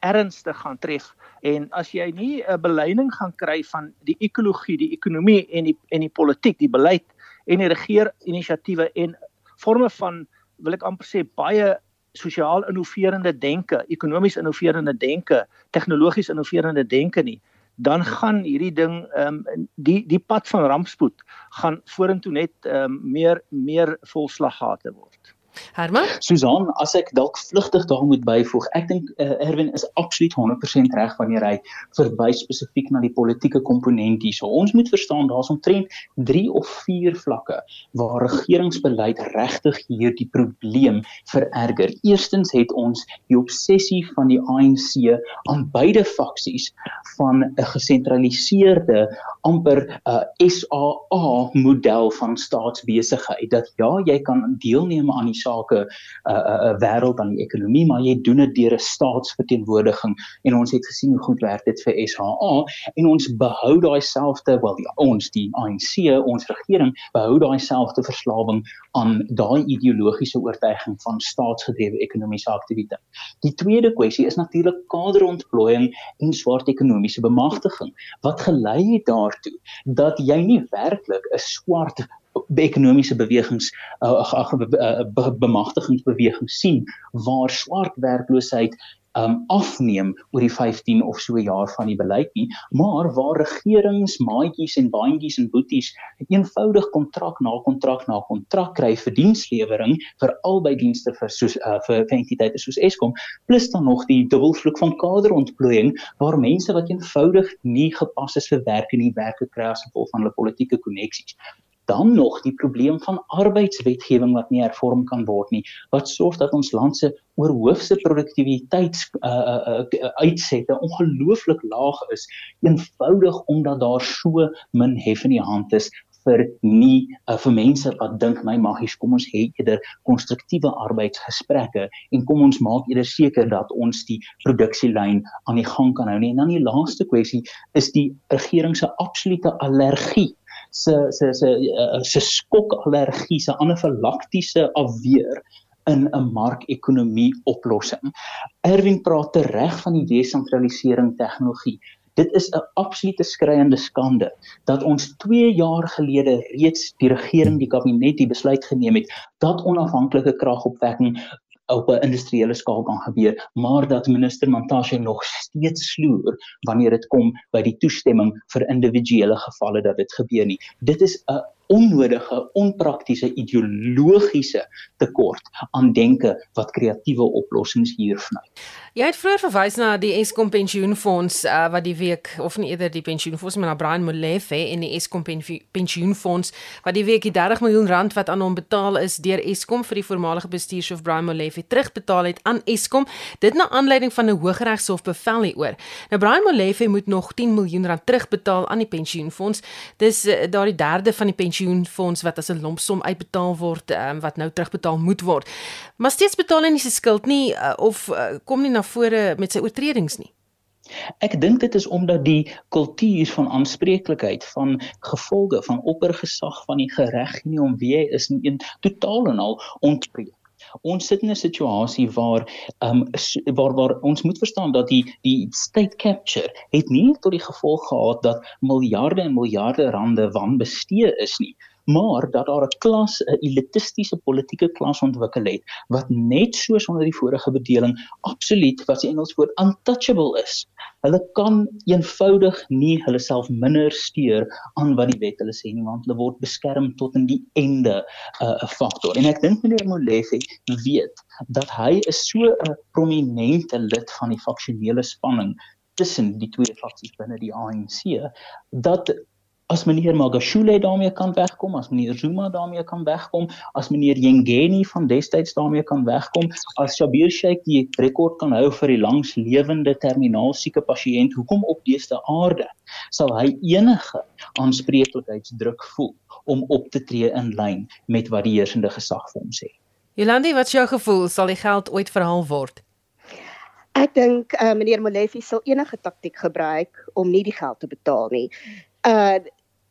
ernstig gaan tref en as jy nie 'n beleining gaan kry van die ekologie, die ekonomie en die en die politiek, die beleid en die regeerinisiatiewe en forme van wil ek amper sê baie sosiaal innoverende denke, ekonomies innoverende denke, tegnologies innoverende denke nie, dan gaan hierdie ding ehm um, die die pad van rampspoed gaan vorentoe net ehm um, meer meer volslaggate word. Herman? Susan, as ek dalk vlugtig daar moet byvoeg, ek dink uh, Erwin is absoluut 100% reg wanneer hy verwys spesifiek na die politieke komponent hier. So ons moet verstaan daar's omtrent 3 of 4 vlakke waar regeringsbeleid regtig hierdie probleem vererger. Eerstens het ons die obsessie van die ANC aan beide faksies van 'n gesentraliseerde amper 'n uh, SAA model van staatsbesigheid dat ja, jy kan deelneem aan die sake 'n uh, uh, uh, wêreld aan die ekonomie, maar jy doen dit deur 'n staatsverteenwoordiging en ons het gesien hoe goed werk dit vir SHA en ons behou daai selfde wel die, ons die ANC, ons regering behou daai selfde verslawing aan daai ideologiese oortuiging van staatsgedrewe ekonomiese aktiwiteit. Die tweede kwessie is natuurlik kaderontplooiing en swart ekonomiese bemagtiging wat gelei het daartoe dat jy nie werklik 'n swart ekonomiese bewegings uh, uh, bemagtigingsbewegings sien waar swart werkloosheid um afneem oor die 15 of so jaar van die beleid nie maar waar regerings maatjies en baantjies en boeties eenvoudig kontrak na kontrak na kontrak kry vir dienslewering vir albei dienste vir soos uh, vir, vir entiteite soos Eskom plus dan nog die dubbelvloek van kaderontplooiing waar mense wat eenvoudig nie gepas is vir werk en nie werk kry as gevolg van hulle politieke koneksies dan nog die probleem van arbeidswetgewing wat nie hervorm kan word nie wat sorg dat ons land se oorhoofse produktiwiteits uh, uh, uitsette ongelooflik laag is eenvoudig omdat daar so min hef in die hand is vir nie uh, vir mense wat dink my maggies kom ons het eerder konstruktiewe arbeidsgesprekke en kom ons maak eerder seker dat ons die produksielyn aan die gang kan hou. Nie en dan die laaste kwessie is die regering se absolute allergie se se se uh, se skokallergie, se anafilaktiese afweer in 'n markekonomie oplossing. Erwin praat reg van die desentralisering tegnologie. Dit is 'n absolute skreiende skande dat ons 2 jaar gelede reeds die regering, die kabinet die besluit geneem het dat onafhanklike kragopwekking op 'n industriële skaal kan gebeur, maar dat minister Mantashe nog steeds sloer wanneer dit kom by die toestemming vir individuele gevalle dat dit gebeur nie. Dit is 'n onnodige, onpraktiese ideologiese tekort aan denke wat kreatiewe oplossings hier vny. Jy het vroeër verwys na die Eskom pensioenfonds uh, wat die week of nie eerder die pensioenfonds maar na Brian Molefe en die Eskom pensioenfonds wat die week die 30 miljoen rand wat aan hom betaal is deur Eskom vir die voormalige bestuurshoof Brian Molefe terugbetaal het aan Eskom dit na aanleiding van 'n hooggeregshof bevel hieroor. Nou Brian Molefe moet nog 10 miljoen rand terugbetaal aan die pensioenfonds. Dis uh, daardie derde van die pensioenfonds wat as 'n lompsom uitbetaal word um, wat nou terugbetaal moet word. Maar steeds betaal hy nie sy skuld nie uh, of uh, kom nie na vore met sy oortredings nie. Ek dink dit is omdat die kultuur van aanspreeklikheid van gevolge van oppergesag van die gereg nie om wie hy is nie een totaal en al ontbreek. Ons sit in 'n situasie waar ehm um, waar waar ons moet verstaan dat die die state capture het nie tot die gevolg gehad dat miljarde en miljarde rande wanbestee is nie maar dat daar 'n klas 'n elitistiese politieke klas ontwikkel het wat net soos onder die vorige bedeling absoluut wat die Engels woord untouchable is. Hulle kan eenvoudig nie hulle self minder steur aan wat die wet hulle sê nie want hulle word beskerm tot in die einde 'n uh, faktor. En ek dink meneer Molefe weet dat hy is so 'n prominente lid van die faksionele spanning tussen die twee faksies binne die ANC dat as meneer Magashule daarmee kan wegkom, as meneer Zuma daarmee kan wegkom, as meneer Yengeni van destyds daarmee kan wegkom, as Shabir Sheikh die rekord kan hou vir die langslewende terminaal sieke pasiënt, hoekom op dese aarde sal hy enige aanspreeklikheidsdruk voel om op te tree in lyn met wat die heersende gesag vir hom sê? Jolandi, wat is jou gevoel, sal die geld ooit verhaal word? Ek dink uh, meneer Molefe sal enige taktik gebruik om nie die geld te betaal nie. Uh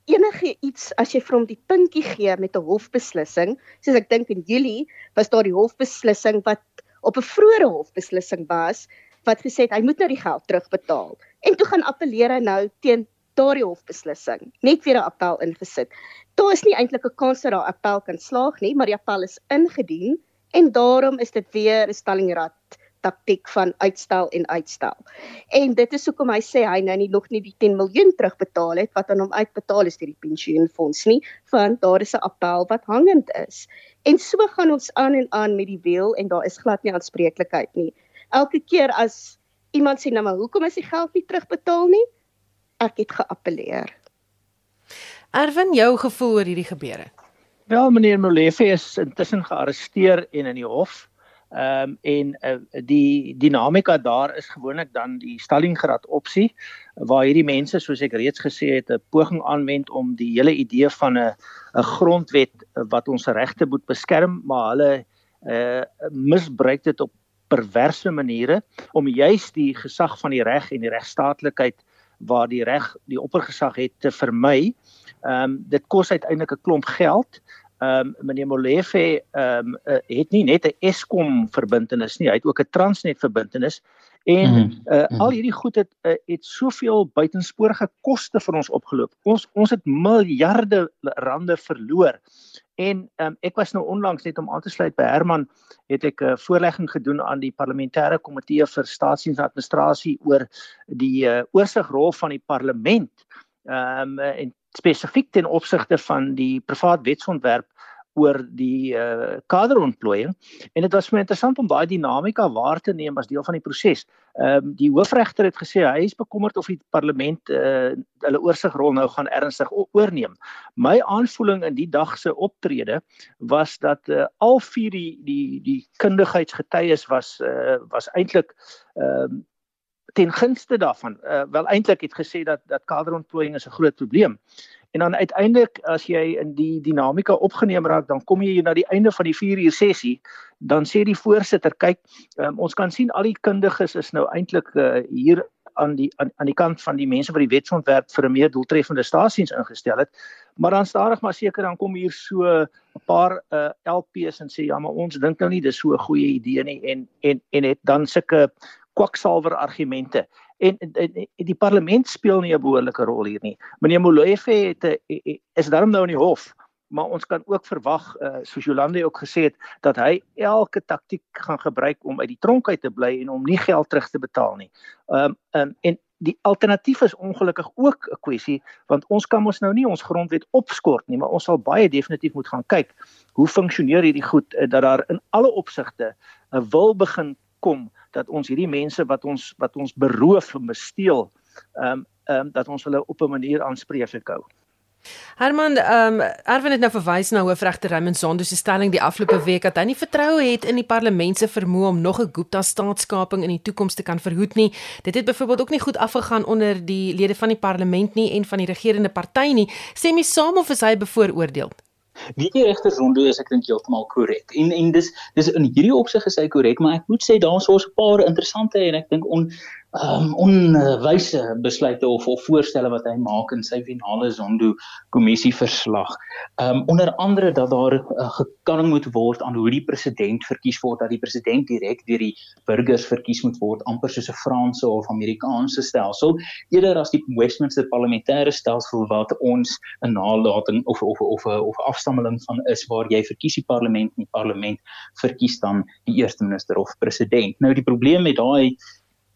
enige iets as jy vir hom die puntjie gee met 'n hofbeslissing, soos ek dink in Julie was daar die hofbeslissing wat op 'n vroeëre hofbeslissing was wat gesê het hy moet nou die geld terugbetaal. En toe gaan appeleer hy nou teen daardie hofbeslissing, net weer 'n appel ingesit. Daar is nie eintlik 'n kans dat daai appel kan slaag nie, maar die appel is ingedien en daarom is dit weer 'n stellingrad taktik van uitstel en uitstel. En dit is hoekom hy sê hy nou nie nog nie die 10 miljoen terugbetaal het wat aan hom uitbetaal is deur die pensioenfonds nie, want daar is 'n appel wat hangend is. En so gaan ons aan en aan met die wiel en daar is glad nie aanspreeklikheid nie. Elke keer as iemand sê nou maar hoekom is die geld nie terugbetaal nie? Ek het geappeleer. Erwin, jou gevoel oor hierdie gebeure? Wel, meneer Molefe is intussen gearresteer en in die hof. Ehm um, en uh, die dinamika daar is gewoonlik dan die Stalingrad opsie waar hierdie mense soos ek reeds gesê het 'n poging aanwend om die hele idee van 'n 'n grondwet wat ons regte moet beskerm, maar hulle uh misbruik dit op perverse maniere om juis die gesag van die reg en die regstaatlikheid waar die reg die oppergesag het te vermy. Ehm um, dit kos uiteindelik 'n klomp geld ehm um, meneer Molefe ehm um, uh, het nie net 'n Eskom verbintenis nie, hy het ook 'n Transnet verbintenis en mm uh, al hierdie goed het uh, het soveel buitensporige koste vir ons opgeloop. Ons ons het miljarde rande verloor. En um, ek was nou onlangs net om aan te sluit by Herman het ek 'n uh, voorlegging gedoen aan die parlementêre komitee vir staatsdiensadministrasie oor die uh, oorsigrol van die parlement. Ehm um, en spesifiek ten opsigte van die privaat wetsontwerp oor die uh, kaderontplooiing en dit was vir my interessant om daai dinamika waar te neem as deel van die proses. Ehm um, die hoofregter het gesê hy is bekommerd of die parlement uh, hulle oorsigrol nou gaan ernstig oorneem. My aanvoeling in die dag se optrede was dat uh, al vier die die die kundigheidsgetuies was uh, was eintlik ehm um, ten gunste daarvan. Uh, wel eintlik het gesê dat dat kaderontplooiing is 'n groot probleem. En dan uiteindelik as jy in die dinamika opgeneem raak, dan kom jy na die einde van die 4 uur sessie, dan sê die voorsitter, kyk, um, ons kan sien al die kundiges is nou eintlik uh, hier aan die aan, aan die kant van die mense wat die wetsontwerp vir 'n meer doeltreffende stasies ingestel het. Maar dan stadig maar seker dan kom hier so 'n paar uh, LPs en sê ja, maar ons dink nou nie dis so 'n goeie idee nie en en en het dan sulke kwaksalwer argumente. En, en, en die parlement speel nie 'n behoorlike rol hier nie. Meneer Molefe het 'n is daarom nou in die hof, maar ons kan ook verwag uh, soos Jolande ook gesê het dat hy elke taktik gaan gebruik om uit die tronk uit te bly en om nie geld terug te betaal nie. Ehm um, um, en die alternatief is ongelukkig ook 'n kwessie want ons kan mos nou nie ons grondwet opskort nie, maar ons sal baie definitief moet gaan kyk hoe funksioneer hierdie goed uh, dat daar in alle opsigte 'n wil begin kom dat ons hierdie mense wat ons wat ons beroof en besteel ehm um, ehm um, dat ons hulle op 'n manier aanspreek hou. Herman, ehm um, Erwin het nou verwys na hoofregter Raymond Zondo se stelling die afgelope week dat hy nie vertroue het in die parlement se vermoë om nog 'n Gupta staatskaping in die toekoms te kan verhoed nie. Dit het byvoorbeeld ook nie goed afgegaan onder die lede van die parlement nie en van die regerende party nie. Sê my saam of is hy bevooroordeel? Weet jy regter Zondo is ek dink heeltemal korrek. En en dis dis in hierdie opsig is hy korrek, maar ek moet sê daar's so 'n paar interessante en ek dink on um onwyse besluite of of voorstelle wat hy maak in sy finale Zondo kommissie verslag. Um onder andere dat daar uh, gekanning moet word aan hoe die president verkies word, dat die president direk deur die burgers verkies moet word, amper soos 'n Franse of Amerikaanse stelsel, eerder as die Westminster parlementêre stelsel wat ons 'n nalatiging of of of 'n of 'n afstammeling van is waar jy verkies die parlement en die parlement verkies dan die eerste minister of president. Nou die probleem met daai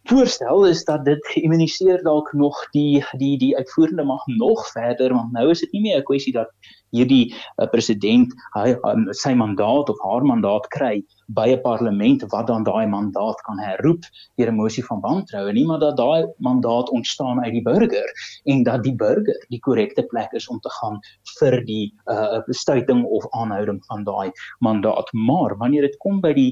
voorstel is dat dit geïmmuniseer dalk nog die die die uitvoerende mag nog verder want nou is dit nie meer 'n kwessie dat hierdie uh, president hy um, sy mandaat of haar mandaat kry by 'n parlement wat dan daai mandaat kan herroep deur 'n mosie van wantroue nie maar dat daai mandaat ontstaan uit die burger en dat die burger die korrekte plek is om te gaan vir die uh, bestuiting of aanhouding van daai mandaat. Maar wanneer dit kom by die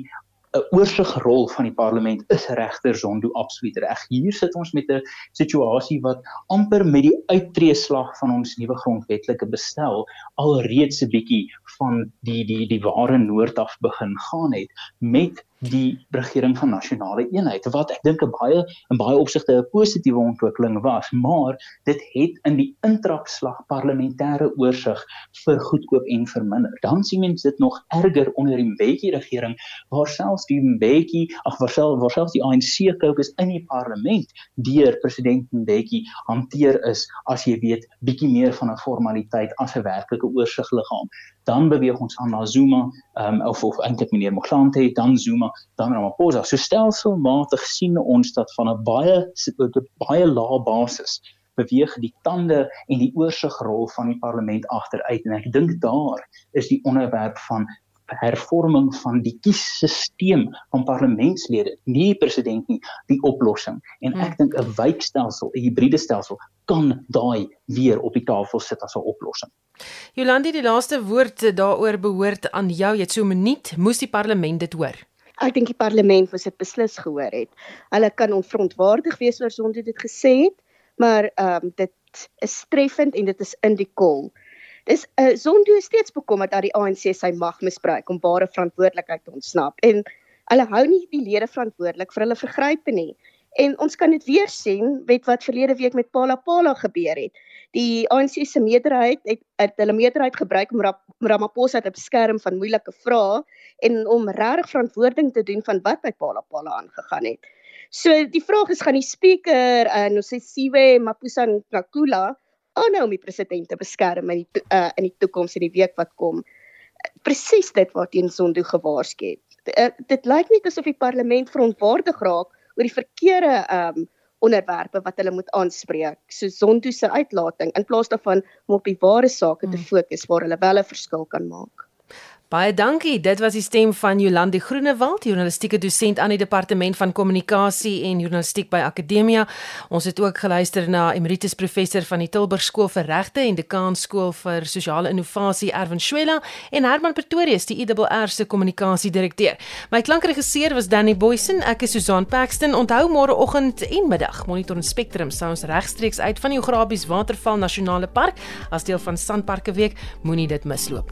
'n oorsigrol van die parlement is regter Zondo absoluut reg. Hier sit ons met 'n situasie wat amper met die uittreeslag van ons nuwe grondwetlike bestel alreeds 'n bietjie van die die die ware noord af begin gaan het met die regering van nasionale eenheid wat ek dink 'n baie in baie opsigte 'n positiewe ontwikkeling was maar dit het in die intrapslag parlementêre oorsig vir goedkoop en verminder. Dan sien mens dit nog erger onder die Mbeki regering waar selfs die Mbeki ag waar selfs waar selfs die ANC caucus in die parlement deur president Mbeki hanteer is as jy weet bietjie meer van 'n formaliteit as 'n werklike oorsigliggaam. Dan beweeg ons aan na Zuma, ehm um, of of eintlik meneer Moglanthe, dan Zuma, dan Ramaphosa. So stelselmatig sien ons dat van 'n baie baie lae basis beweeg die tande en die oorsigrol van die parlement agteruit en ek dink daar is die onderwerp van hervorming van die kiesstelsel van parlementslede, nie president nie, die oplossing. En ek hmm. dink 'n wijkstelsel, 'n hibriede stelsel kan daai weer op die tafel sit as 'n oplossing. Jolandi, die laaste woord daaroor behoort aan jou. Jy het so 'n minuut, moes die parlement dit hoor. Ek dink die parlement moes dit beslis gehoor het. Hulle kan onverantwoordig wees oor sonde dit gesê het, maar ehm um, dit is treffend en dit is in die kol. Dis 'n uh, Zondo is steeds bekommerd dat die ANC sy mag misbruik om ware verantwoordelikheid te ontsnap en hulle hou nie die lede verantwoordelik vir hulle vergrype nie. En ons kan dit weer sien met wat verlede week met Pala Pala gebeur het. Die ANC se meerderheid het, het hulle meerderheid gebruik om Ramaphosa te beskerm van moeilike vrae en om regtig verantwoording te doen van wat by Pala Pala aangegaan het. So die vraag is gaan die spreker uh, Nosisiwe Mapusa Nkakula aanhou om die president te beskerm in die uh, in die toekoms in die week wat kom. Presies dit waarteen Zondo gewaarsku het. Uh, dit lyk nie asof die parlement verontwaardig raak oor die verkeerde um onderwerpe wat hulle moet aanspreek. So Zondo se uitlating in plaas daarvan om op die ware sake te hmm. fokus waar hulle wel 'n verskil kan maak. Baie dankie. Dit was die stem van Jolande Groenewald, journalistieke dosent aan die departement van kommunikasie en journalistiek by Akademia. Ons het ook geluister na emeritus professor van die Tilburg Skool vir Regte en dekaan skool vir sosiale innovasie Erwin Schuela en Herman Pretorius, die IWR se kommunikasiedirekteur. My klankregisseur was Danny Boysen. Ek is Susan Paxton. Onthou môreoggend en middag Monitor en Spectrum sou ons regstreeks uit van die Ograbies Waterval Nasionale Park as deel van Sanparke Week. Moenie dit misloop.